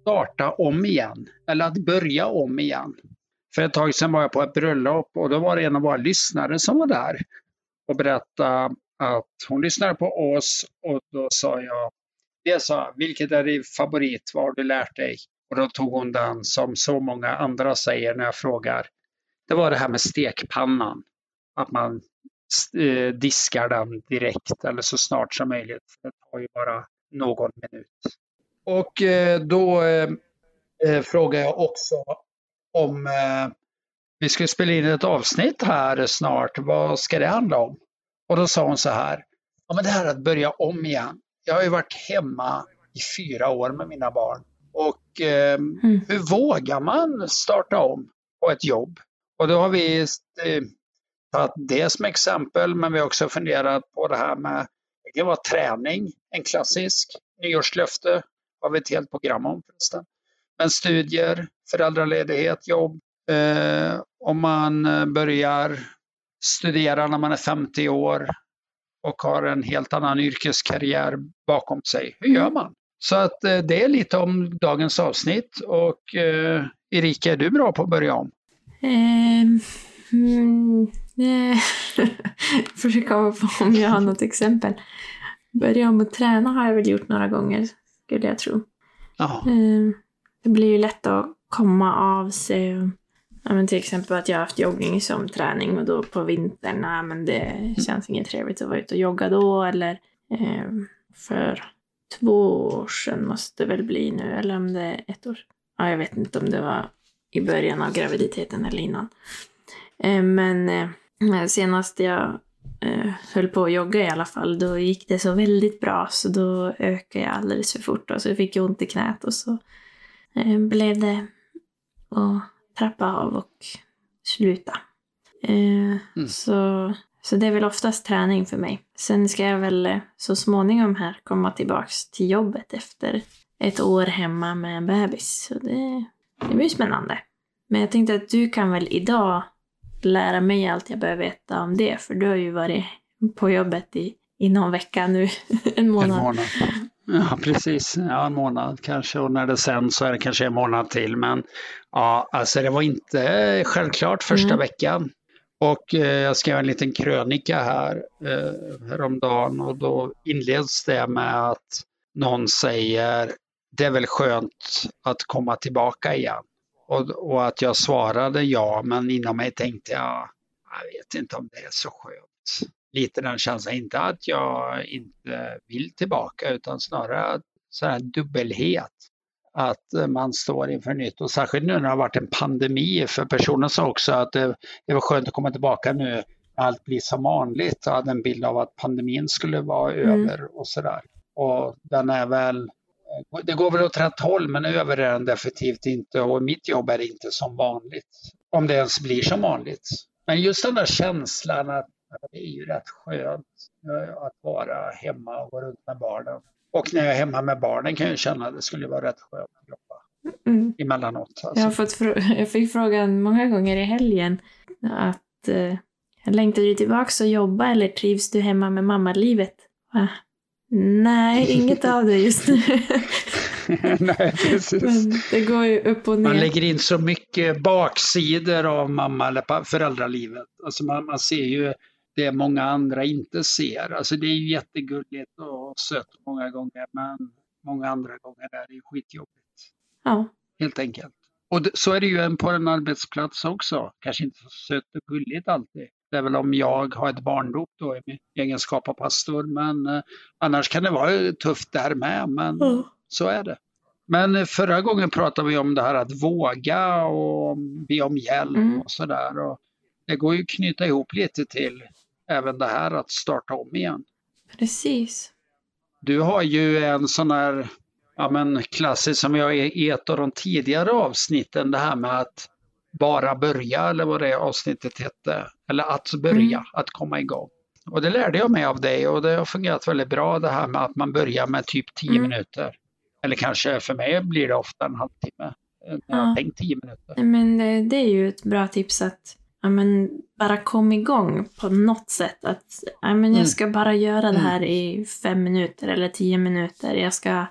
starta om igen, eller att börja om igen. För ett tag sedan var jag på ett bröllop och då var det en av våra lyssnare som var där och berättade att hon lyssnade på oss och då sa jag, det sa, vilket är din favorit, vad har du lärt dig? Och då tog hon den som så många andra säger när jag frågar. Det var det här med stekpannan. Att man eh, diskar den direkt eller så snart som möjligt. Det tar ju bara någon minut. Och eh, då eh, frågar jag också om vi ska spela in ett avsnitt här snart. Vad ska det handla om? Och då sa hon så här. Ja, men det här att börja om igen. Jag har ju varit hemma i fyra år med mina barn. Och eh, mm. hur vågar man starta om på ett jobb? Och då har vi eh, tagit det som exempel, men vi har också funderat på det här med, det kan vara träning, en klassisk, nyårslöfte har vi ett helt program om förresten. Men studier, föräldraledighet, jobb. Eh, om man eh, börjar studera när man är 50 år och har en helt annan yrkeskarriär bakom sig, hur gör man? Så att eh, det är lite om dagens avsnitt och eh, Erika, är du bra på att börja om? Ehm, mm, Försöka komma på om jag har något exempel. Börja om att träna har jag väl gjort några gånger, skulle jag tro. Ja. Um, det blir ju lätt att komma av sig. Ja, men till exempel att jag har haft joggning som träning och då på vintern, nej, men det känns inget trevligt att vara ute och jogga då. Eller eh, för två år sedan måste det väl bli nu, eller om det är ett år. Ja, jag vet inte om det var i början av graviditeten eller innan. Eh, men eh, senast jag eh, höll på att jogga i alla fall, då gick det så väldigt bra så då ökade jag alldeles för fort och så fick jag ont i knät och så blev det att trappa av och sluta. Mm. Så så det är väl oftast träning för mig. Sen ska jag väl eh, så småningom här komma tillbaks till jobbet efter ett år hemma med en bebis. Så det, det blir spännande. Men jag tänkte att du kan väl idag lära mig allt jag behöver veta om det, för du har ju varit på jobbet i, i någon vecka nu, en månad. En månad. Ja, precis. Ja, en månad kanske och när det sen så är det kanske en månad till. Men ja, alltså det var inte självklart första mm. veckan. Och eh, jag skrev en liten krönika här eh, häromdagen och då inleds det med att någon säger det är väl skönt att komma tillbaka igen. Och, och att jag svarade ja, men inom mig tänkte jag, jag vet inte om det är så skönt. Lite den känslan, inte att jag inte vill tillbaka utan snarare så här dubbelhet att man står inför nytt och särskilt nu när det har varit en pandemi. För personen sa också att det, det var skönt att komma tillbaka nu allt blir som vanligt. Jag hade en bild av att pandemin skulle vara mm. över och sådär. Och den är väl, det går väl åt rätt håll men över är den definitivt inte och mitt jobb är inte som vanligt. Om det ens blir som vanligt. Men just den där känslan att det är ju rätt skönt att vara hemma och gå runt med barnen. Och när jag är hemma med barnen kan jag känna att det skulle vara rätt skönt att jobba mm. emellanåt. Alltså. Jag, fått jag fick frågan många gånger i helgen att eh, längtar du tillbaka och jobba eller trivs du hemma med mammalivet? Va? Nej, inget av det just nu. Nej, precis. Men det går ju upp och ner. Man lägger in så mycket baksidor av mamma eller föräldralivet. Alltså man, man ser ju det många andra inte ser. Alltså det är ju jättegulligt och sött många gånger men många andra gånger är det skitjobbigt. Ja. Helt enkelt. Och så är det ju på en arbetsplats också. Kanske inte så sött och gulligt alltid. Det är väl om jag har ett barndop då i min egenskap av pastor. Men eh, annars kan det vara tufft där med. Men mm. så är det. Men förra gången pratade vi om det här att våga och be om hjälp mm. och sådär. Det går ju att knyta ihop lite till även det här att starta om igen. Precis. Du har ju en sån här, ja men klassiskt som jag i ett av de tidigare avsnitten, det här med att bara börja eller vad det avsnittet hette. Eller att börja, mm. att komma igång. Och det lärde jag mig av dig och det har fungerat väldigt bra det här med att man börjar med typ 10 mm. minuter. Eller kanske för mig blir det ofta en halvtimme. När jag har tänkt 10 minuter. Men det är ju ett bra tips att ja, men, bara kom igång på något sätt. Att ja, men jag mm. ska bara göra det mm. här i fem minuter eller tio minuter. Jag ska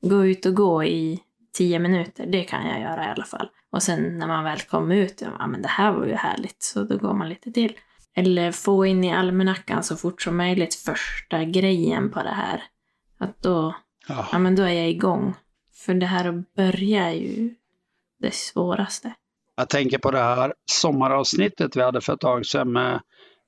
gå ut och gå i tio minuter. Det kan jag göra i alla fall. Och sen när man väl kommer ut, ja men det här var ju härligt, så då går man lite till. Eller få in i almanackan så fort som möjligt första grejen på det här. Att då, ja. ja men då är jag igång. För det här att börja är ju det svåraste. Jag tänker på det här sommaravsnittet vi hade för ett tag sedan med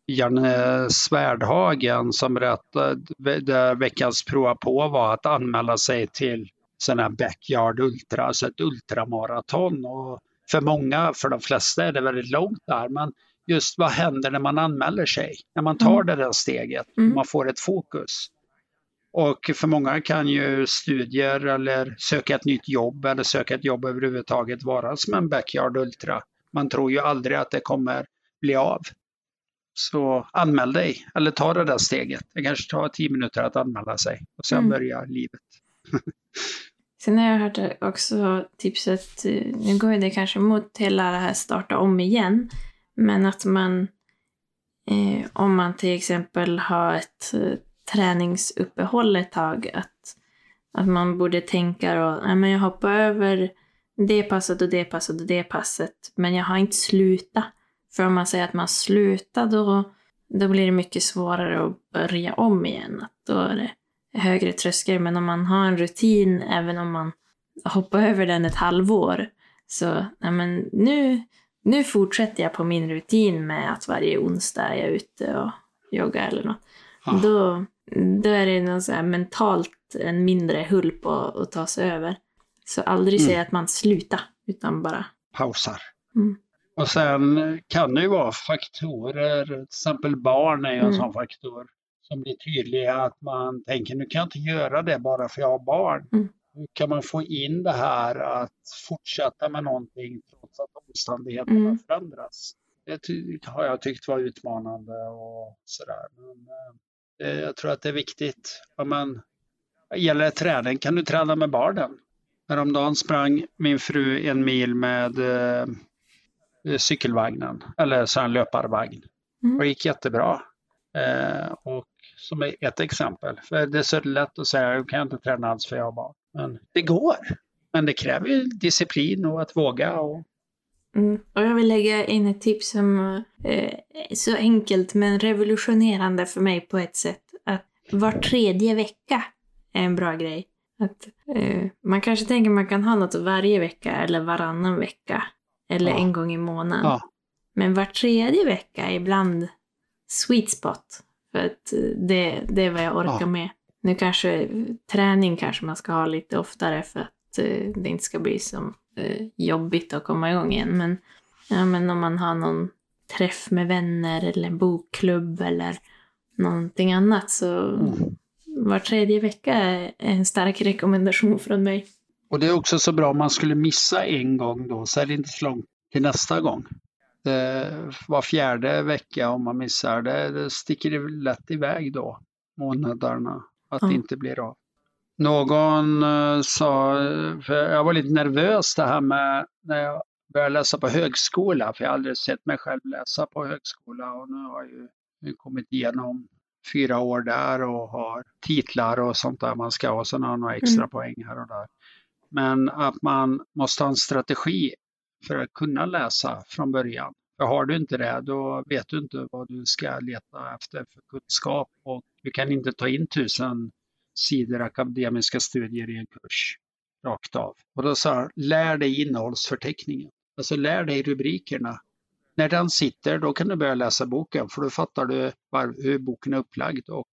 Janne Svärdhagen som berättade där veckans prova på var att anmäla sig till här backyard ultra, alltså ett ultramaraton. Och för många, för de flesta är det väldigt långt där, men just vad händer när man anmäler sig? När man tar mm. det där steget, mm. man får ett fokus. Och för många kan ju studier eller söka ett nytt jobb eller söka ett jobb överhuvudtaget vara som en backyard ultra. Man tror ju aldrig att det kommer bli av. Så anmäl dig eller ta det där steget. Det kanske tar tio minuter att anmäla sig och sen mm. börjar livet. Sen har jag hört också tipset, eh, nu går det kanske mot hela det här starta om igen, men att man eh, om man till exempel har ett eh, träningsuppehåll ett tag, att, att man borde tänka då, nej men jag hoppar över det passet och det passet och det passet, men jag har inte slutat. För om man säger att man slutar då, då blir det mycket svårare att börja om igen. Att då är det högre tröskel. Men om man har en rutin, även om man hoppar över den ett halvår, så ja, men nu, nu fortsätter jag på min rutin med att varje onsdag är jag ute och joggar eller något. Ah. Då, då är det någon så mentalt en mindre hulp att, att ta sig över. Så aldrig mm. säga att man slutar, utan bara pausar. Mm. Och sen kan det ju vara faktorer, till exempel barn är ju en mm. sån faktor som blir tydliga att man tänker nu kan jag inte göra det bara för jag har barn. Mm. Hur kan man få in det här att fortsätta med någonting trots att omständigheterna mm. förändras? Det har jag tyckt var utmanande och sådär. Men eh, jag tror att det är viktigt. Om man, gäller träning, kan du träna med barnen? Häromdagen sprang min fru en mil med eh, cykelvagnen, eller så en löparvagn. Mm. Och det gick jättebra. Eh, och som är ett exempel. För det är så lätt att säga, jag kan inte träna alls för jag har barn. Men det går. Men det kräver ju disciplin och att våga. Och... Mm. Och jag vill lägga in ett tips som eh, är så enkelt men revolutionerande för mig på ett sätt. Att var tredje vecka är en bra grej. Att, eh, man kanske tänker man kan ha något varje vecka eller varannan vecka. Eller ja. en gång i månaden. Ja. Men var tredje vecka är ibland sweet spot. För att det, det är vad jag orkar ja. med. Nu kanske träning kanske man ska ha lite oftare för att uh, det inte ska bli så uh, jobbigt att komma igång igen. Men, ja, men om man har någon träff med vänner eller en bokklubb eller någonting annat så mm. var tredje vecka är en stark rekommendation från mig. Och det är också så bra om man skulle missa en gång då så är det inte så långt till nästa gång eh, var fjärde vecka om man missar det, det sticker det lätt iväg då, månaderna, att mm. det inte blir av. Någon eh, sa, för jag var lite nervös det här med när jag började läsa på högskola, för jag har aldrig sett mig själv läsa på högskola och nu har jag ju kommit igenom fyra år där och har titlar och sånt där man ska ha, sen har några extra mm. poäng här och där. Men att man måste ha en strategi för att kunna läsa från början. För har du inte det, då vet du inte vad du ska leta efter för kunskap och du kan inte ta in tusen sidor akademiska studier i en kurs rakt av. Och då sa lär dig innehållsförteckningen. Alltså lär dig rubrikerna. När den sitter, då kan du börja läsa boken, för då fattar du var, hur boken är upplagd. Och,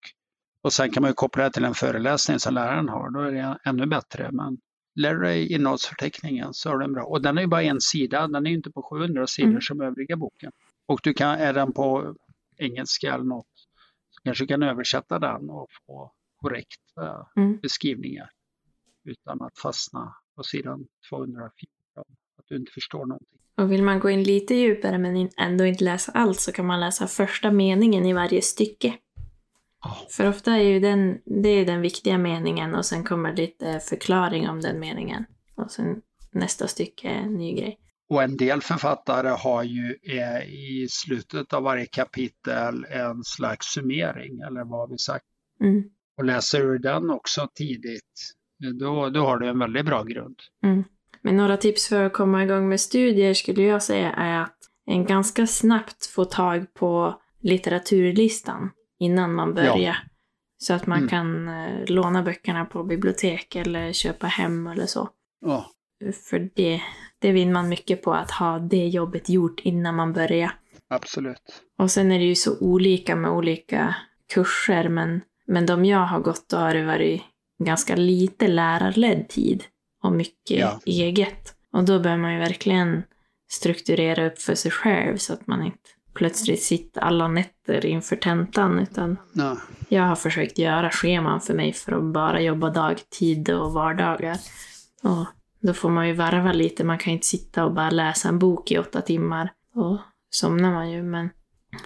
och sen kan man ju koppla det till en föreläsning som läraren har, då är det ännu bättre. Men dig innehållsförteckningen så är den bra. Och den är ju bara en sida, den är inte på 700 sidor mm. som övriga boken. Och du kan, är den på engelska eller något, så kanske kan översätta den och få korrekta mm. beskrivningar. utan att fastna på sidan 214. Att du inte förstår någonting. Och vill man gå in lite djupare men ändå inte läsa allt så kan man läsa första meningen i varje stycke. För ofta är ju den, det är den viktiga meningen och sen kommer lite förklaring om den meningen. Och sen nästa stycke är en ny grej. Och en del författare har ju eh, i slutet av varje kapitel en slags summering, eller vad har vi sagt? Mm. Och läser du den också tidigt, då, då har du en väldigt bra grund. Mm. Men några tips för att komma igång med studier skulle jag säga är att en ganska snabbt få tag på litteraturlistan innan man börjar. Ja. Så att man Mm. kan eh, låna böckerna på bibliotek eller köpa hem eller så. Ja, För det, det vinner man mycket på att ha det jobbet gjort innan man börjar. absolut. Och sen är det ju så olika med olika kurser, men, men de jag har gått då har det varit ganska lite lärarledd tid och mycket Ja. eget. Och då bör man ju verkligen strukturera upp för sig själv så att man inte plötsligt sitter alla nätter inför tentan, utan Ja, jag har försökt göra scheman för mig för att bara jobba dagtid och vardagar. Och då får man ju varva lite. Man kan inte sitta och bara läsa en bok i åtta timmar. Då somnar man ju, men,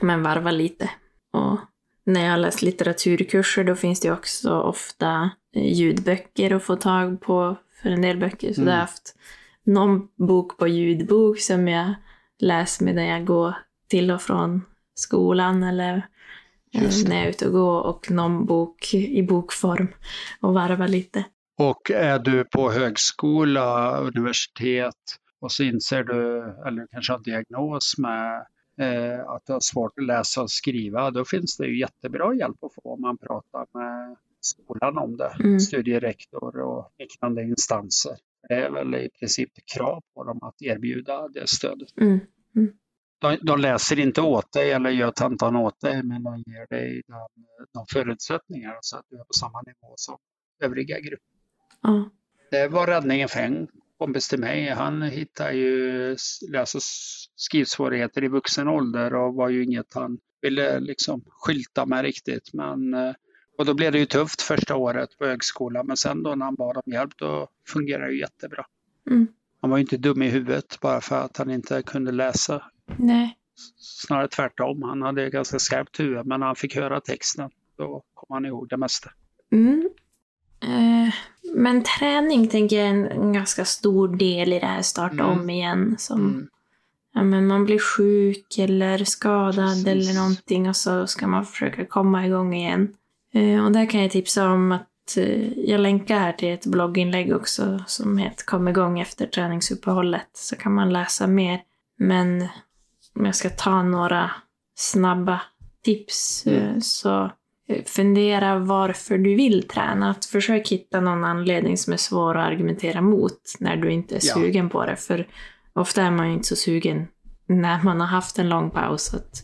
men varva lite. Och när jag har läst litteraturkurser då finns det också ofta eh, ljudböcker att få tag på för en del böcker. Så Mm. jag har haft någon bok på ljudbok som jag läser medan jag går till och från skolan eller när jag är ute och går och någon bok i bokform och varva lite. Och är du på högskola, universitet och så inser du, eller du kanske har en diagnos med eh, att du har svårt att läsa och skriva, då finns det ju jättebra hjälp att få om man pratar med skolan om det, Mm. studierektor och liknande instanser. Det är väl i princip krav på dem att erbjuda det stödet. Mm. De, de läser inte åt dig eller gör tentan åt dig, men de ger dig den, de förutsättningar så att du är på samma nivå som övriga grupper. Ja. Det var räddningen för en kompis till mig. Han hittade ju läs och skrivsvårigheter i vuxen ålder och var ju inget han ville liksom skylta med riktigt. Men, eh, och då blev det ju tufft första året på högskolan, men sen då när han bad om hjälp då fungerade det ju jättebra. Mm. Han var ju inte dum i huvudet bara för att han inte kunde läsa. Nej. Snarare tvärtom. Han hade ganska skarpt huvud, men när han fick höra texten då kom han ihåg det mesta. Mm. Eh, men träning tänker jag är en, en ganska stor del i det här starta Mm. om igen. Som, Mm. ja, men man blir sjuk eller skadad Precis. eller någonting och så ska man försöka komma igång igen. Eh, och där kan jag tipsa om att eh, jag länkar här till ett blogginlägg också som heter Kom igång efter träningsuppehållet. Så kan man läsa mer. Men om jag ska ta några snabba tips Mm. eh, så eh, fundera varför du vill träna. Att försök hitta någon anledning som är svår att argumentera mot när du inte är Ja. sugen på det. För ofta är man ju inte så sugen när man har haft en lång paus att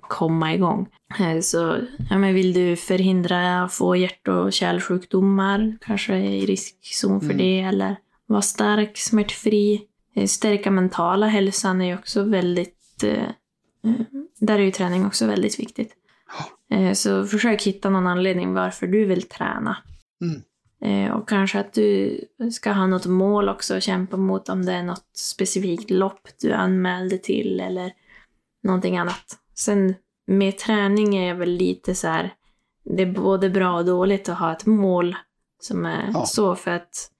komma igång. Eh, Så ja, men vill du förhindra att få hjärt och kärlsjukdomar, kanske är i riskzon för Mm. det, eller vara stark, smärtfri. Stärka mentala hälsan är ju också väldigt... eh, eh, Där är ju träning också väldigt viktigt. Eh, Så försök hitta någon anledning varför du vill träna. Mm. Och kanske att du ska ha något mål också att kämpa mot om det är något specifikt lopp du anmälde till eller någonting annat. Sen med träning är jag väl lite så här, det är både bra och dåligt att ha ett mål som är Ja. så för att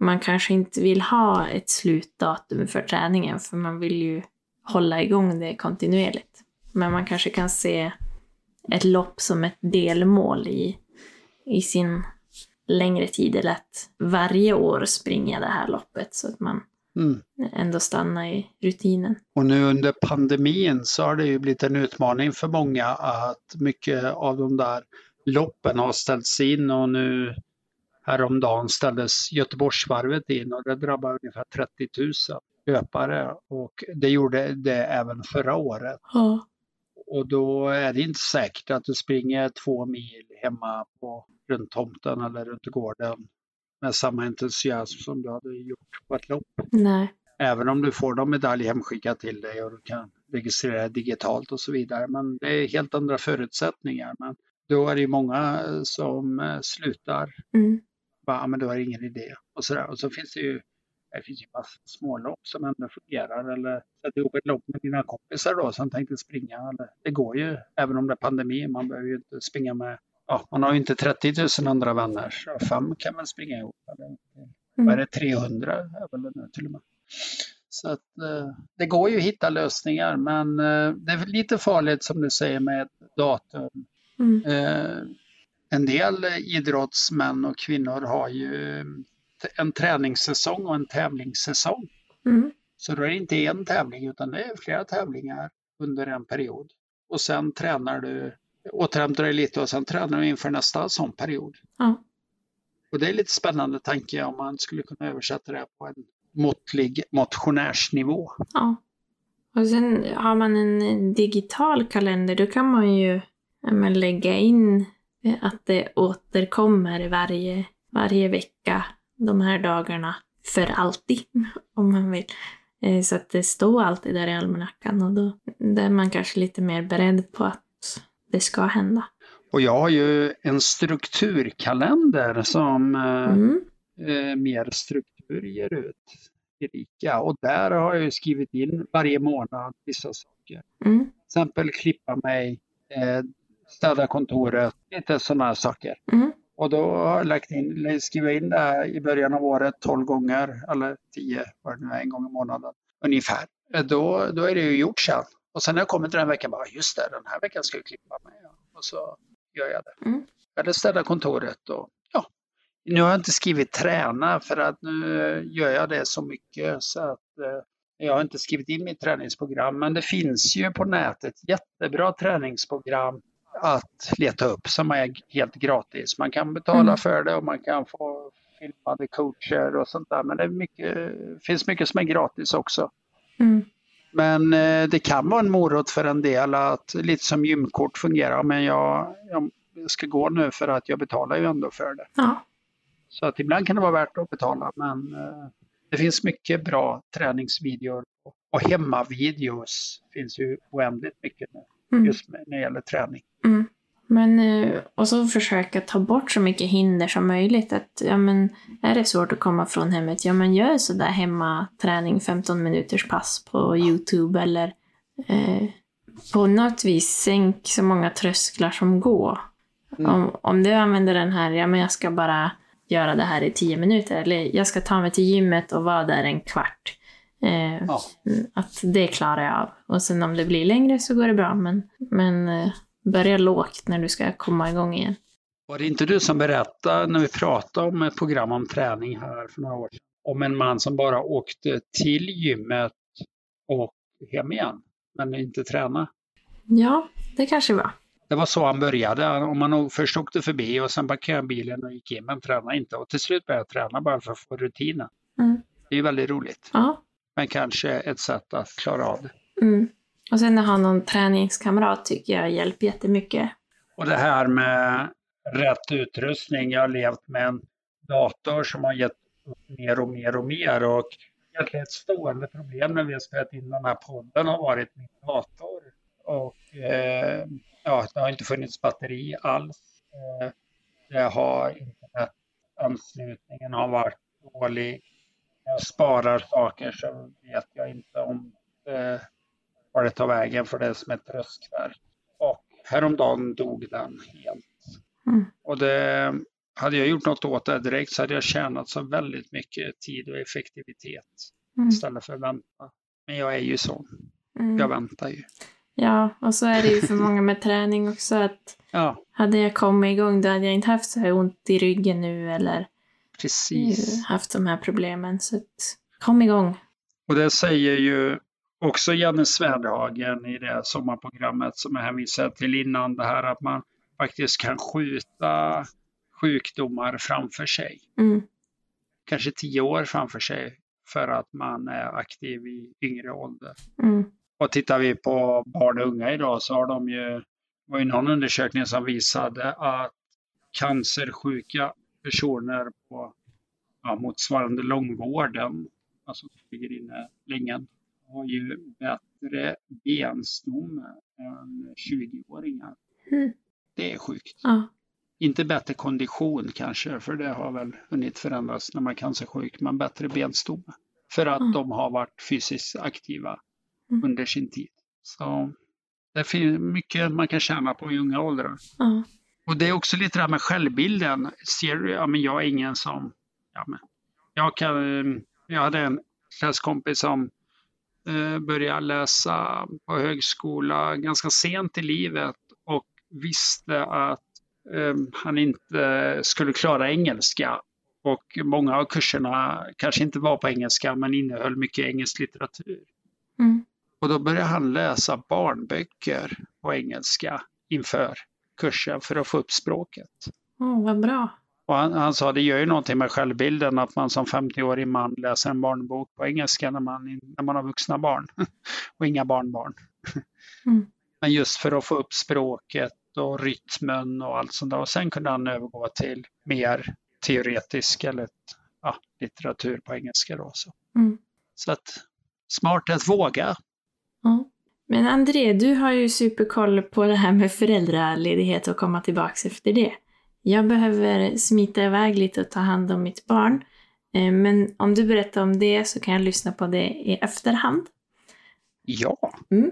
man kanske inte vill ha ett slutdatum för träningen för man vill ju hålla igång det kontinuerligt. Men man kanske kan se ett lopp som ett delmål i, i sin längre tid eller att varje år springa det här loppet så att man Mm. ändå stannar i rutinen. Och nu under pandemin så har det ju blivit en utmaning för många att mycket av de där loppen har ställts in och nu häromdagen ställdes Göteborgsvarvet in och det drabbar ungefär 30 000 löpare och det gjorde det även förra året. Ja. Och då är det inte säkert att du springer två mil hemma på, runt tomten eller runt gården med samma entusiasm som du hade gjort på ett lopp. Nej. Även om du får någon medalj hemskickad till dig och du kan registrera digitalt och så vidare. Men det är helt andra förutsättningar. Men då är det ju många som eh, slutar Mm. bara, men är det ingen idé. Och, så där. och så finns det ju det finns ju massa smålopp som ändå fungerar eller sätta ihop ett lopp med dina kompisar då som tänkte springa. Eller, det går ju även om det är pandemi. Man behöver ju inte springa med, ja man har ju inte 30 000 andra vänner. Så fem kan man springa ihop. Eller, Mm. Vad är det, 300 är väl det nu till och med. Så att eh, det går ju att hitta lösningar men eh, det är lite farligt som du säger med datum. Mm. Eh, en del idrottsmän och kvinnor har ju en träningssäsong och en tävlingssäsong. Mm. Så då är det inte en tävling utan det är flera tävlingar under en period. Och sen tränar du, återhämtar dig lite och sen tränar du inför nästa sån period. Ja. Och det är lite spännande tanke om man skulle kunna översätta det på en måttlig motionärsnivå. Ja. Och sen har man en digital kalender, då kan man ju men, lägga in att det återkommer varje, varje vecka de här dagarna för alltid, om man vill. Eh, Så att det står alltid där i almanackan och då är man kanske lite mer beredd på att det ska hända. Och jag har ju en strukturkalender som eh, Mm. eh, mer struktur ger ut. Erika. Och där har jag skrivit in varje månad vissa saker. Mm. Till exempel klippa mig, eh, städa kontoret, lite sådana här saker. Mm. Och då har jag lagt in, skrivit in det här i början av året 12 gånger, eller 10, vad det nu är, en gång i månaden ungefär. Då, då är det ju gjort sen. Och sen när jag kommer till den veckan, bara just det, den här veckan ska jag klippa mig. Och så gör jag det. Mm. Eller städa kontoret och ja. Nu har jag inte skrivit träna för att nu gör jag det så mycket så att eh, jag har inte skrivit in mitt träningsprogram. Men det finns ju på nätet jättebra träningsprogram att leta upp som är helt gratis. Man kan betala Mm. för det och man kan få filmade coacher och sånt där. Men det mycket, finns mycket som är gratis också. Mm. Men eh, det kan vara en morot för en del att lite som gymkort fungerar. Men jag, jag ska gå nu för att jag betalar ju ändå för det. Ja. Så att ibland kan det vara värt att betala. Men eh, det finns mycket bra träningsvideor och- och hemmavideos finns ju oändligt mycket nu. Mm. Just när det gäller träning. Mm. Men, eh, och så försöka ta bort så mycket hinder som möjligt. Att, ja, men, är det svårt att komma från hemmet, ja men gör sådär hemmaträning, 15 minuters pass på YouTube eller eh, på något vis sänk så många trösklar som går. Mm. Om, om du använder den här, ja men jag ska bara göra det här i 10 minuter eller jag ska ta mig till gymmet och vara där en kvart. Eh, Ja. Att det klarar jag av. Och sen om det blir längre så går det bra. Men, men eh, börja lågt när du ska komma igång igen. Var det inte du som berättade när vi pratade om ett program om träning här för några år sedan? Om en man som bara åkte till gymmet och hem igen, men inte träna. Ja, det kanske var. Det var så han började. Om man först åkte förbi och sen parkerade bilen och gick in men tränade inte. Och till slut började jag träna bara för att få rutinen. Mm. Det är väldigt roligt. Ja. Men kanske ett sätt att klara av det. Mm. Och sen att ha någon träningskamrat tycker jag hjälper jättemycket. Och det här med rätt utrustning. Jag har levt med en dator som har gett upp mer och mer och mer. Och egentligen ett stående problem när vi har spelat in den här podden har varit min dator. Och eh, ja, det har inte funnits batteri alls. Eh, det har internetanslutningen har varit dålig. Jag sparar saker så vet jag inte om eh, var det tar vägen för det är som ett tröskverk. Och häromdagen dog den helt. Mm. Och det, hade jag gjort något åt det direkt så hade jag tjänat så väldigt mycket tid och effektivitet Mm. istället för att vänta. Men jag är ju sån. Jag Mm. väntar ju. Ja, och så är det ju för många med träning också att Ja, hade jag kommit igång då hade jag inte haft så här ont i ryggen nu eller precis. haft de här problemen. Så kom igång. Och det säger ju också Janne Svedhagen i det sommarprogrammet som jag hänvisade till innan. Det här att man faktiskt kan skjuta sjukdomar framför sig. Mm. Kanske tio år framför sig för att man är aktiv i yngre ålder. Mm. Och tittar vi på barn och unga idag så har de ju, det var ju någon undersökning som visade att cancersjuka personer på ja, motsvarande långvården, alltså som ligger inne länge, har ju bättre benstomme än 20-åringar. Mm. Det är sjukt. Ja. inte bättre kondition kanske, för det har väl hunnit förändras när man är cancersjuk, men bättre benstomme. För att Mm. de har varit fysiskt aktiva Mm. under sin tid. Så det finns mycket man kan tjäna på i unga åldrar. Ja. Och det är också lite det här med självbilden. Ser du, ja men jag är ingen som, ja men, jag kan, jag hade en klasskompis som eh, började läsa på högskola ganska sent i livet och visste att eh, han inte skulle klara engelska. Och många av kurserna kanske inte var på engelska men innehöll mycket engelsk litteratur. Mm. Och då började han läsa barnböcker på engelska inför kursen för att få upp språket. Åh, vad bra. Och han, han sa det gör ju någonting med självbilden att man som 50-årig man läser en barnbok på engelska när man, när man har vuxna barn och inga barnbarn. Mm. Men just för att få upp språket och rytmen och allt sånt där. Och sen kunde han övergå till mer teoretisk eller ja, litteratur på engelska. Då, så. Mm. så att smart att våga. Ja. Men André, du har ju superkoll på det här med föräldraledighet och komma tillbaks efter det. Jag behöver smita iväg lite och ta hand om mitt barn. Eh, Men om du berättar om det så kan jag lyssna på det i efterhand. Ja, Mm.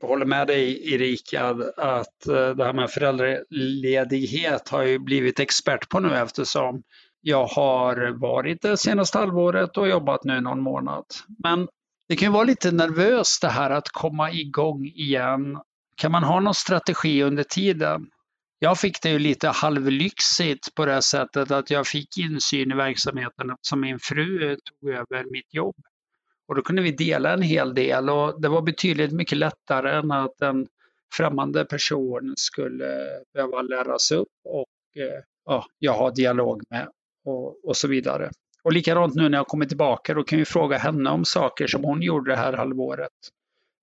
Jag håller med dig Erika att eh, det här med föräldraledighet har jag blivit expert på nu eftersom jag har varit det senaste halvåret och jobbat nu någon månad. Men det kan ju vara lite nervöst det här att komma igång igen. Kan man ha någon strategi under tiden? Jag fick det ju lite halvlyxigt på det sättet att jag fick insyn i verksamheten eftersom min fru tog över mitt jobb. Och då kunde vi dela en hel del och det var betydligt mycket lättare än att en främmande person skulle behöva läras upp och eh, ja, jag har dialog med och, och så vidare. Och likadant nu när jag kommer tillbaka, då kan vi fråga henne om saker som hon gjorde det här halvåret.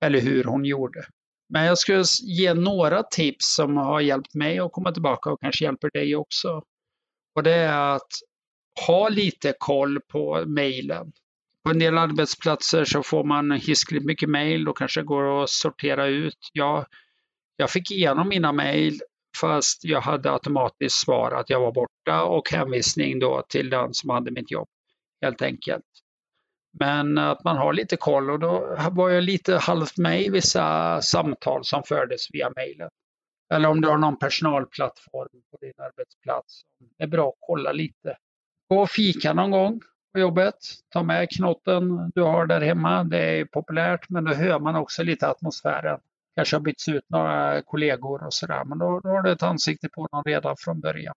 Eller hur hon gjorde. Men jag skulle ge några tips som har hjälpt mig att komma tillbaka och kanske hjälper dig också. Och det är att ha lite koll på mejlen. På en del arbetsplatser så får man hiskligt mycket mejl och kanske går att sortera ut. Jag, jag fick igenom mina mejl fast jag hade automatiskt svar att jag var borta och hänvisning då till den som hade mitt jobb. Helt enkelt. Men att man har lite koll och då var jag lite halvt med i vissa samtal som fördes via mejlen. Eller om du har någon personalplattform på din arbetsplats. Det är bra att kolla lite. Gå och fika någon gång på jobbet. Ta med knotten du har där hemma. Det är populärt men då hör man också lite atmosfären. Kanske har bytts ut några kollegor och sådär men då, då har du ett ansikte på någon redan från början.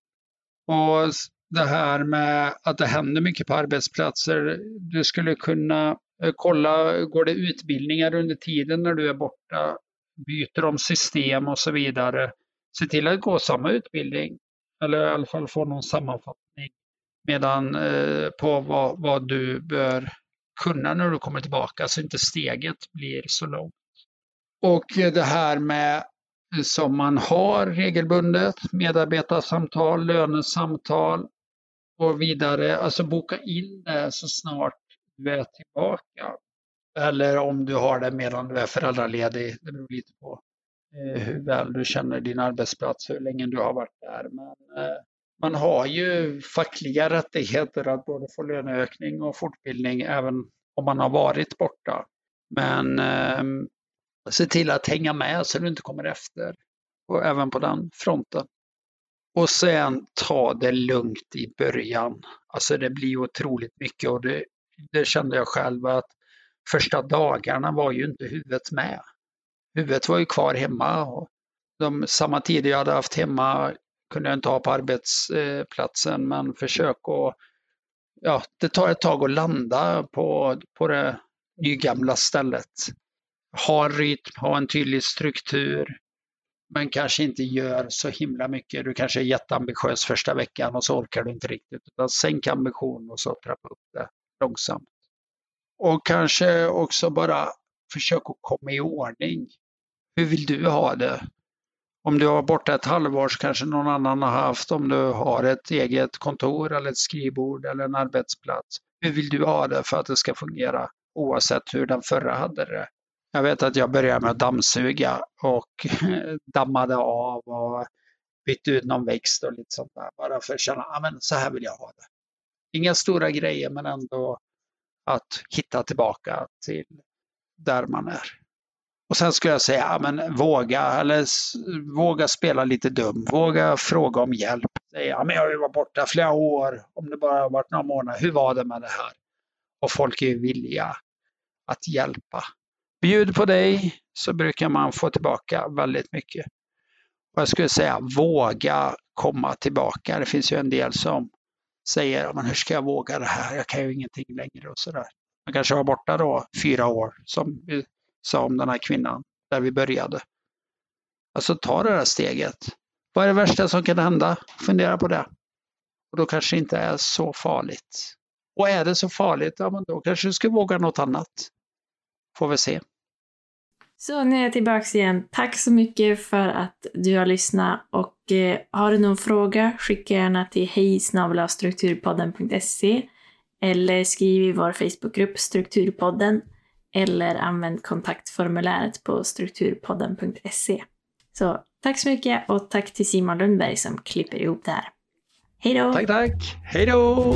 Och det här med att det händer mycket på arbetsplatser. Du skulle kunna eh, kolla, går det utbildningar under tiden när du är borta? Byter de system och så vidare? Se till att gå samma utbildning eller i alla fall få någon sammanfattning medan eh, på vad, vad du bör kunna när du kommer tillbaka så inte steget blir så långt. Och eh, det här med eh, som man har regelbundet, medarbetarsamtal, lönesamtal och vidare, alltså boka in det så snart du är tillbaka. Eller om du har det medan du är föräldraledig, det beror lite på eh, hur väl du känner din arbetsplats, hur länge du har varit där. Men eh, man har ju fackliga rättigheter att både få löneökning och fortbildning även om man har varit borta. Men eh, se till att hänga med så du inte kommer efter. Och även på den fronten. Och sen ta det lugnt i början. Alltså det blir otroligt mycket och det, det kände jag själv att första dagarna var ju inte huvudet med. Huvudet var ju kvar hemma. Och de, samma tider jag hade haft hemma kunde jag inte ha på arbetsplatsen men försök att Ja, det tar ett tag att landa på, på det nygamla stället. Ha en rytm, ha en tydlig struktur men kanske inte gör så himla mycket. Du kanske är jätteambitiös första veckan och så orkar du inte riktigt. Utan sänk ambitionen och så trappa upp det långsamt. Och kanske också bara försök att komma i ordning. Hur vill du ha det? Om du har borta ett halvår så kanske någon annan har haft, om du har ett eget kontor eller ett skrivbord eller en arbetsplats. Hur vill du ha det för att det ska fungera oavsett hur den förra hade det? Jag vet att jag började med att dammsuga och dammade av och bytte ut någon växt och lite sånt där. Bara för att känna, ja men så här vill jag ha det. Inga stora grejer men ändå att hitta tillbaka till där man är. Och sen skulle jag säga, ja, men våga, eller våga spela lite dum. Våga fråga om hjälp. Säga, ja, men jag har ju varit borta flera år, om det bara har varit några månader. Hur var det med det här? Och folk är ju villiga att hjälpa. Bjud på dig så brukar man få tillbaka väldigt mycket. Och jag skulle säga våga komma tillbaka. Det finns ju en del som säger, men hur ska jag våga det här? Jag kan ju ingenting längre och sådär. Man kanske var borta då fyra år som vi sa om den här kvinnan där vi började. Alltså ta det där steget. Vad är det värsta som kan hända? Fundera på det. Och då kanske det inte är så farligt. Och är det så farligt, ja men då kanske du ska våga något annat. Får vi se. Så nu är jag tillbaka igen. Tack så mycket för att du har lyssnat och eh, har du någon fråga skicka gärna till hejsnabelastrukturpodden.se eller skriv i vår Facebookgrupp Strukturpodden eller använd kontaktformuläret på strukturpodden.se. Så tack så mycket och tack till Simon Lundberg som klipper ihop det här. Hej då! Tack, tack! Hej då!